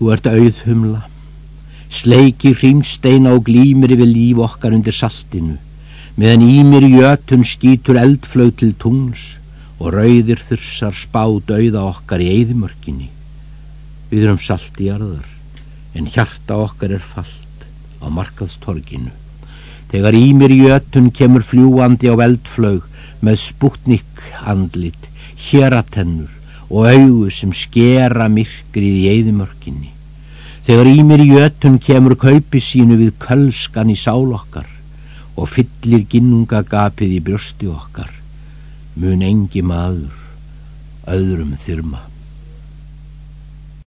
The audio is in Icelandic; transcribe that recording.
Þú ert auð humla, sleiki hrímsteina og glýmir yfir líf okkar undir saltinu, meðan ímir jötun skýtur eldflög til tungls og rauðir þursar spá dauða okkar í eðimörkinni. Við erum salt í arðar, en hjarta okkar er fallt á markaðstorginu. Þegar ímir jötun kemur fljúandi á eldflög með sputnik andlit, hératennur, og augu sem skera myrkrið í eðimörkinni. Þegar í mér í ötun kemur kaupi sínu við kölskan í sál okkar og fyllir ginnungagapið í brjósti okkar, mun engi maður öðrum þyrma.